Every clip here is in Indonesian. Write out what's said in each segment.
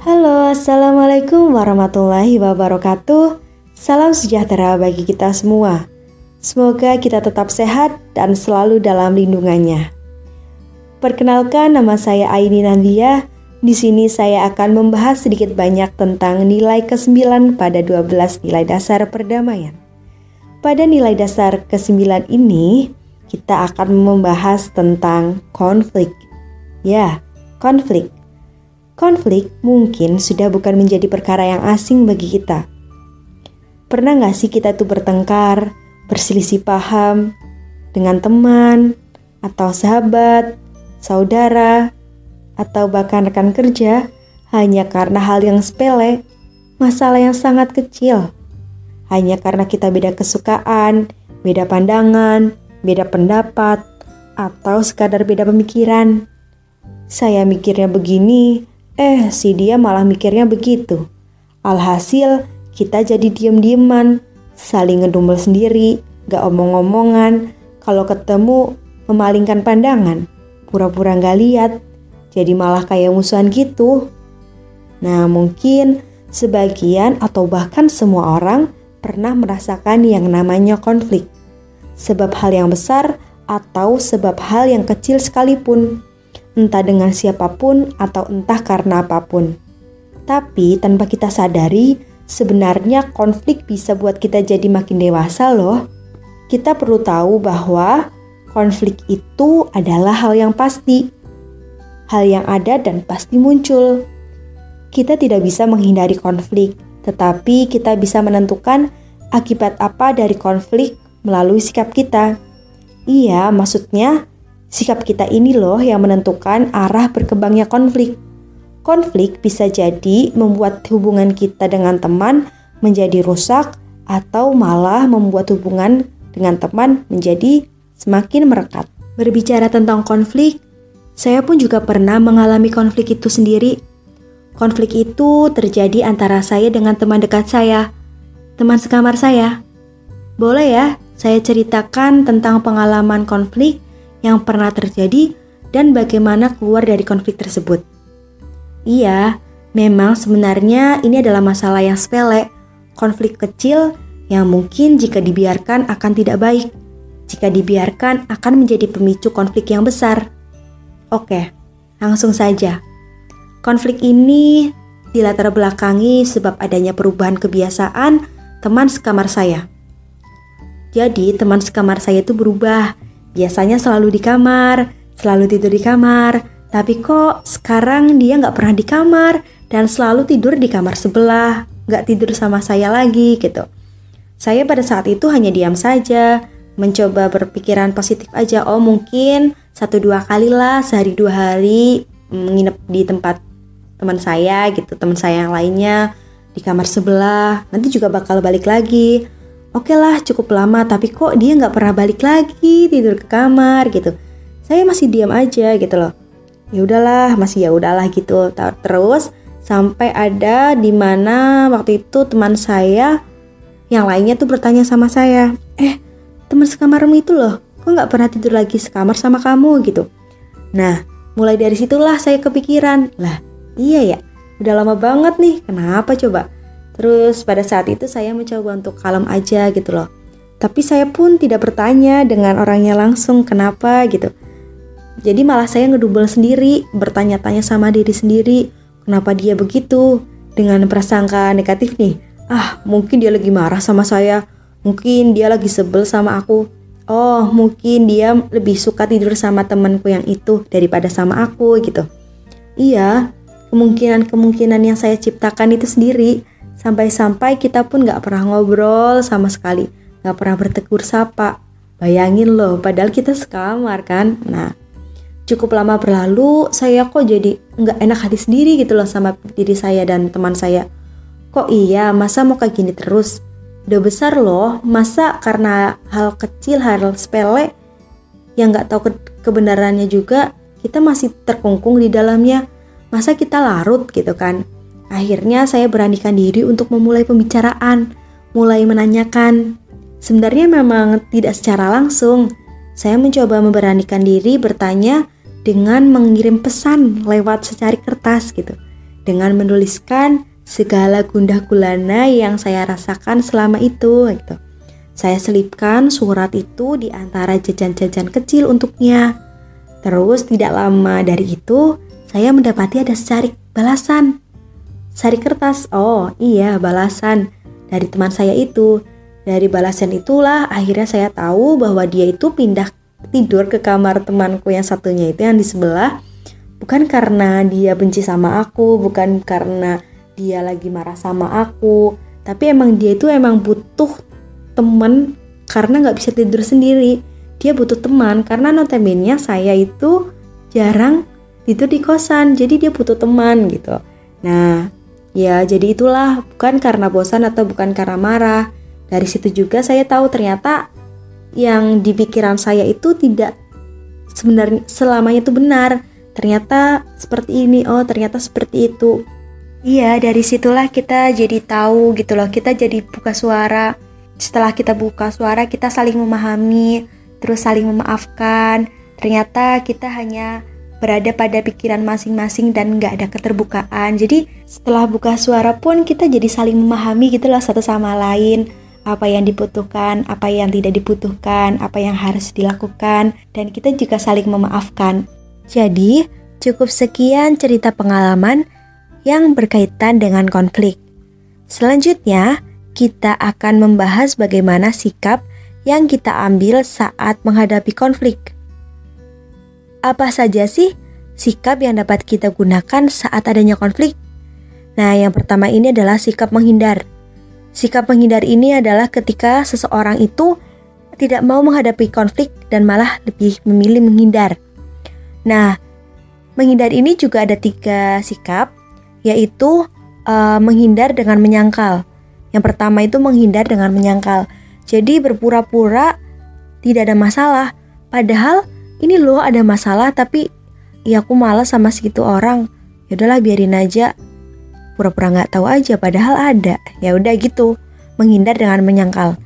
Halo, Assalamualaikum warahmatullahi wabarakatuh. Salam sejahtera bagi kita semua. Semoga kita tetap sehat dan selalu dalam lindungannya. Perkenalkan nama saya Aini Nandia. Di sini saya akan membahas sedikit banyak tentang nilai ke-9 pada 12 nilai dasar perdamaian. Pada nilai dasar ke-9 ini, kita akan membahas tentang konflik. Ya, konflik. Konflik mungkin sudah bukan menjadi perkara yang asing bagi kita. Pernah nggak sih kita tuh bertengkar, berselisih paham dengan teman, atau sahabat, saudara, atau bahkan rekan kerja hanya karena hal yang sepele, masalah yang sangat kecil. Hanya karena kita beda kesukaan, beda pandangan, beda pendapat, atau sekadar beda pemikiran. Saya mikirnya begini, Eh, si dia malah mikirnya begitu. Alhasil, kita jadi diem-dieman, saling ngedumel sendiri, gak omong-omongan, kalau ketemu memalingkan pandangan, pura-pura gak lihat, jadi malah kayak musuhan gitu. Nah, mungkin sebagian atau bahkan semua orang pernah merasakan yang namanya konflik. Sebab hal yang besar atau sebab hal yang kecil sekalipun entah dengan siapa pun atau entah karena apa pun. Tapi tanpa kita sadari, sebenarnya konflik bisa buat kita jadi makin dewasa loh. Kita perlu tahu bahwa konflik itu adalah hal yang pasti. Hal yang ada dan pasti muncul. Kita tidak bisa menghindari konflik, tetapi kita bisa menentukan akibat apa dari konflik melalui sikap kita. Iya, maksudnya Sikap kita ini loh yang menentukan arah berkembangnya konflik. Konflik bisa jadi membuat hubungan kita dengan teman menjadi rusak atau malah membuat hubungan dengan teman menjadi semakin merekat. Berbicara tentang konflik, saya pun juga pernah mengalami konflik itu sendiri. Konflik itu terjadi antara saya dengan teman dekat saya, teman sekamar saya. Boleh ya, saya ceritakan tentang pengalaman konflik yang pernah terjadi dan bagaimana keluar dari konflik tersebut. Iya, memang sebenarnya ini adalah masalah yang sepele, konflik kecil yang mungkin jika dibiarkan akan tidak baik. Jika dibiarkan akan menjadi pemicu konflik yang besar. Oke, langsung saja. Konflik ini dilatar belakangi sebab adanya perubahan kebiasaan teman sekamar saya. Jadi teman sekamar saya itu berubah Biasanya selalu di kamar, selalu tidur di kamar, tapi kok sekarang dia nggak pernah di kamar dan selalu tidur di kamar sebelah, nggak tidur sama saya lagi gitu. Saya pada saat itu hanya diam saja, mencoba berpikiran positif aja. Oh mungkin satu dua kali lah sehari dua hari menginap di tempat teman saya gitu, teman saya yang lainnya di kamar sebelah. Nanti juga bakal balik lagi oke okay lah cukup lama tapi kok dia nggak pernah balik lagi tidur ke kamar gitu. Saya masih diam aja gitu loh. Ya udahlah masih ya udahlah gitu. Terus sampai ada di mana waktu itu teman saya yang lainnya tuh bertanya sama saya eh teman sekamarmu itu loh kok nggak pernah tidur lagi sekamar sama kamu? Gitu. Nah mulai dari situlah saya kepikiran lah iya ya udah lama banget nih kenapa coba Terus pada saat itu saya mencoba untuk kalem aja gitu loh. Tapi saya pun tidak bertanya dengan orangnya langsung kenapa gitu. Jadi malah saya ngedubel sendiri, bertanya-tanya sama diri sendiri, kenapa dia begitu dengan prasangka negatif nih. Ah, mungkin dia lagi marah sama saya, mungkin dia lagi sebel sama aku. Oh, mungkin dia lebih suka tidur sama temanku yang itu daripada sama aku gitu. Iya, kemungkinan-kemungkinan yang saya ciptakan itu sendiri Sampai-sampai kita pun gak pernah ngobrol sama sekali, gak pernah bertegur sapa. Bayangin loh, padahal kita sekamar kan. Nah, cukup lama berlalu, saya kok jadi nggak enak hati sendiri gitu loh sama diri saya dan teman saya. Kok iya, masa mau kayak gini terus? Udah besar loh, masa karena hal kecil, hal sepele yang nggak tahu ke kebenarannya juga, kita masih terkungkung di dalamnya. Masa kita larut gitu kan? Akhirnya saya beranikan diri untuk memulai pembicaraan, mulai menanyakan. Sebenarnya memang tidak secara langsung. Saya mencoba memberanikan diri bertanya dengan mengirim pesan lewat secari kertas gitu. dengan menuliskan segala gundah gulana yang saya rasakan selama itu gitu. Saya selipkan surat itu di antara jajan-jajan kecil untuknya. Terus tidak lama dari itu, saya mendapati ada secari balasan. Sari kertas, oh iya balasan dari teman saya itu. Dari balasan itulah akhirnya saya tahu bahwa dia itu pindah tidur ke kamar temanku yang satunya itu yang di sebelah bukan karena dia benci sama aku, bukan karena dia lagi marah sama aku, tapi emang dia itu emang butuh teman karena nggak bisa tidur sendiri. Dia butuh teman karena notabene saya itu jarang tidur di kosan, jadi dia butuh teman gitu. Nah, ya jadi itulah bukan karena bosan atau bukan karena marah. Dari situ juga saya tahu ternyata yang di pikiran saya itu tidak sebenarnya selamanya itu benar. Ternyata seperti ini, oh ternyata seperti itu. Iya, dari situlah kita jadi tahu gitu loh. Kita jadi buka suara. Setelah kita buka suara, kita saling memahami, terus saling memaafkan. Ternyata kita hanya berada pada pikiran masing-masing dan nggak ada keterbukaan. Jadi setelah buka suara pun kita jadi saling memahami gitu loh satu sama lain apa yang dibutuhkan, apa yang tidak dibutuhkan, apa yang harus dilakukan, dan kita juga saling memaafkan. Jadi, cukup sekian cerita pengalaman yang berkaitan dengan konflik. Selanjutnya, kita akan membahas bagaimana sikap yang kita ambil saat menghadapi konflik. Apa saja sih sikap yang dapat kita gunakan saat adanya konflik? Nah, yang pertama ini adalah sikap menghindar. Sikap menghindar ini adalah ketika seseorang itu tidak mau menghadapi konflik dan malah lebih memilih menghindar. Nah, menghindar ini juga ada tiga sikap, yaitu uh, menghindar dengan menyangkal. Yang pertama itu menghindar dengan menyangkal. Jadi berpura-pura tidak ada masalah, padahal ini loh ada masalah tapi ya aku malas sama segitu orang. Ya udahlah biarin aja pura-pura nggak tahu aja padahal ada. Ya udah gitu, menghindar dengan menyangkal.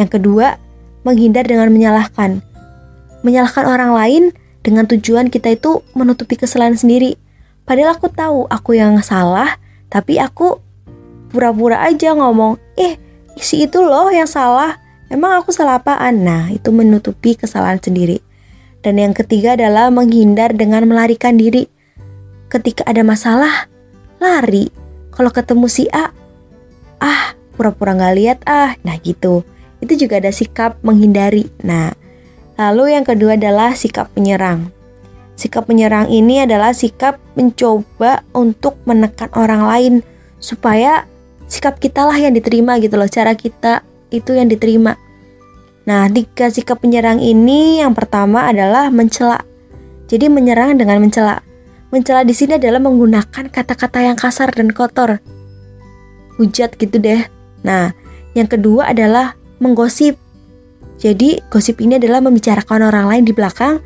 Yang kedua, menghindar dengan menyalahkan. Menyalahkan orang lain dengan tujuan kita itu menutupi kesalahan sendiri. Padahal aku tahu aku yang salah, tapi aku pura-pura aja ngomong, "Eh, si itu loh yang salah. Emang aku salah apaan?" Nah, itu menutupi kesalahan sendiri. Dan yang ketiga adalah menghindar dengan melarikan diri. Ketika ada masalah, lari kalau ketemu si A, ah pura-pura nggak lihat ah, nah gitu. Itu juga ada sikap menghindari. Nah, lalu yang kedua adalah sikap menyerang. Sikap menyerang ini adalah sikap mencoba untuk menekan orang lain supaya sikap kita lah yang diterima gitu loh, cara kita itu yang diterima. Nah, tiga sikap penyerang ini yang pertama adalah mencela. Jadi menyerang dengan mencela. Mencela di sini adalah menggunakan kata-kata yang kasar dan kotor. Hujat gitu deh. Nah, yang kedua adalah menggosip. Jadi, gosip ini adalah membicarakan orang lain di belakang.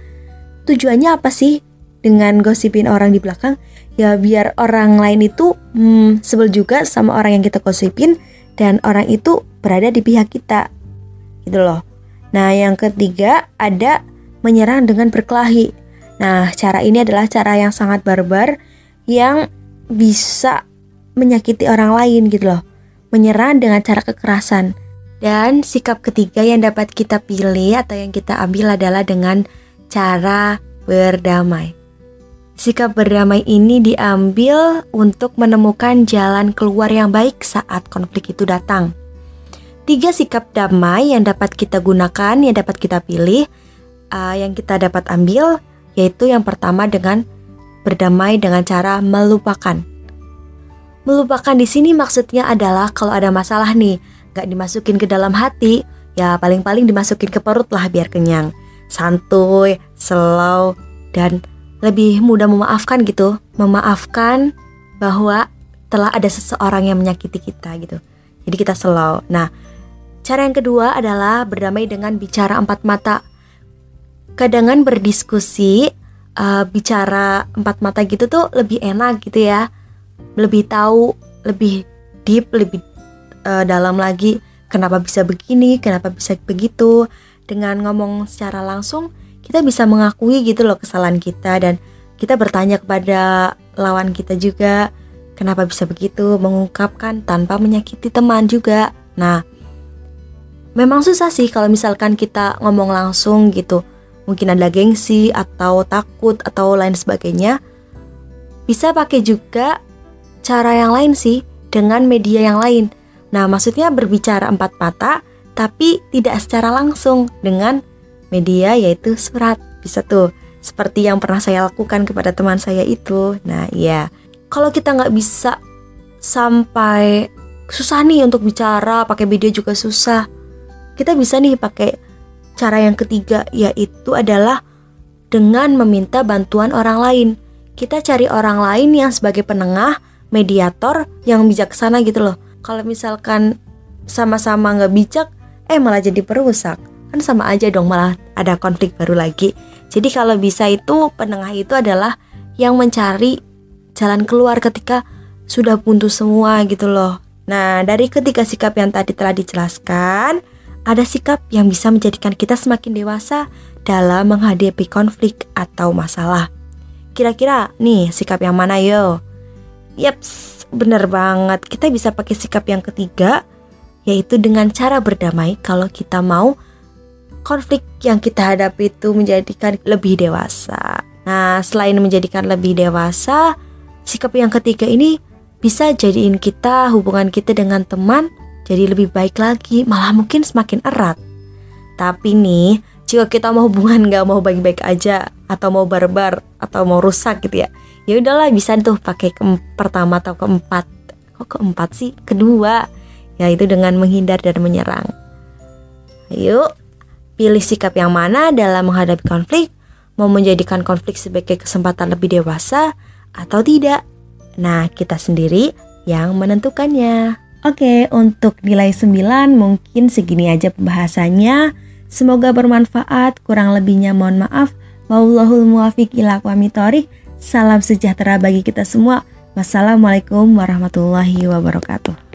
Tujuannya apa sih dengan gosipin orang di belakang? Ya biar orang lain itu hmm, sebel juga sama orang yang kita gosipin dan orang itu berada di pihak kita. Gitu loh. Nah, yang ketiga ada menyerang dengan berkelahi. Nah, cara ini adalah cara yang sangat barbar yang bisa menyakiti orang lain gitu loh. Menyerang dengan cara kekerasan. Dan sikap ketiga yang dapat kita pilih atau yang kita ambil adalah dengan cara berdamai. Sikap berdamai ini diambil untuk menemukan jalan keluar yang baik saat konflik itu datang. Tiga sikap damai yang dapat kita gunakan, yang dapat kita pilih, uh, yang kita dapat ambil yaitu yang pertama dengan berdamai dengan cara melupakan. Melupakan di sini maksudnya adalah kalau ada masalah nih, gak dimasukin ke dalam hati, ya paling-paling dimasukin ke perut lah biar kenyang. Santuy, slow, dan lebih mudah memaafkan gitu. Memaafkan bahwa telah ada seseorang yang menyakiti kita gitu. Jadi kita slow. Nah, cara yang kedua adalah berdamai dengan bicara empat mata. Kadangan berdiskusi uh, bicara empat mata gitu tuh lebih enak gitu ya. Lebih tahu lebih deep lebih uh, dalam lagi. Kenapa bisa begini kenapa bisa begitu. Dengan ngomong secara langsung kita bisa mengakui gitu loh kesalahan kita. Dan kita bertanya kepada lawan kita juga Kenapa bisa begitu? Mengungkapkan tanpa menyakiti teman juga. Nah, memang susah sih kalau misalkan kita ngomong langsung gitu. Mungkin ada gengsi atau takut atau lain sebagainya. Bisa pakai juga cara yang lain sih dengan media yang lain. Nah, maksudnya berbicara empat mata tapi tidak secara langsung dengan media yaitu surat. Bisa tuh seperti yang pernah saya lakukan kepada teman saya itu. Nah, iya kalau kita nggak bisa sampai susah nih untuk bicara pakai video juga susah kita bisa nih pakai cara yang ketiga yaitu adalah dengan meminta bantuan orang lain. Kita cari orang lain yang sebagai penengah mediator yang bijaksana gitu loh. Kalau misalkan sama-sama nggak bijak eh malah jadi perusak. Kan sama aja dong malah ada konflik baru lagi. Jadi kalau bisa itu penengah itu adalah yang mencari jalan keluar ketika sudah buntu semua gitu loh. Nah, dari ketiga sikap yang tadi telah dijelaskan, ada sikap yang bisa menjadikan kita semakin dewasa dalam menghadapi konflik atau masalah. Kira-kira nih sikap yang mana yo? Yaps, bener banget. Kita bisa pakai sikap yang ketiga, yaitu dengan cara berdamai kalau kita mau konflik yang kita hadapi itu menjadikan lebih dewasa. Nah, selain menjadikan lebih dewasa, Sikap yang ketiga ini bisa jadiin kita hubungan kita dengan teman jadi lebih baik lagi, malah mungkin semakin erat. Tapi nih, jika kita mau hubungan nggak mau baik-baik aja atau mau barbar atau mau rusak gitu ya, ya udahlah bisa tuh pakai ke pertama atau keempat. Kok keempat sih? Kedua, yaitu dengan menghindar dan menyerang. Ayo, pilih sikap yang mana dalam menghadapi konflik, mau menjadikan konflik sebagai kesempatan lebih dewasa atau tidak. Nah, kita sendiri yang menentukannya. Oke, untuk nilai 9 mungkin segini aja pembahasannya. Semoga bermanfaat, kurang lebihnya mohon maaf. Wallahul muwafiq ila Salam sejahtera bagi kita semua. Wassalamualaikum warahmatullahi wabarakatuh.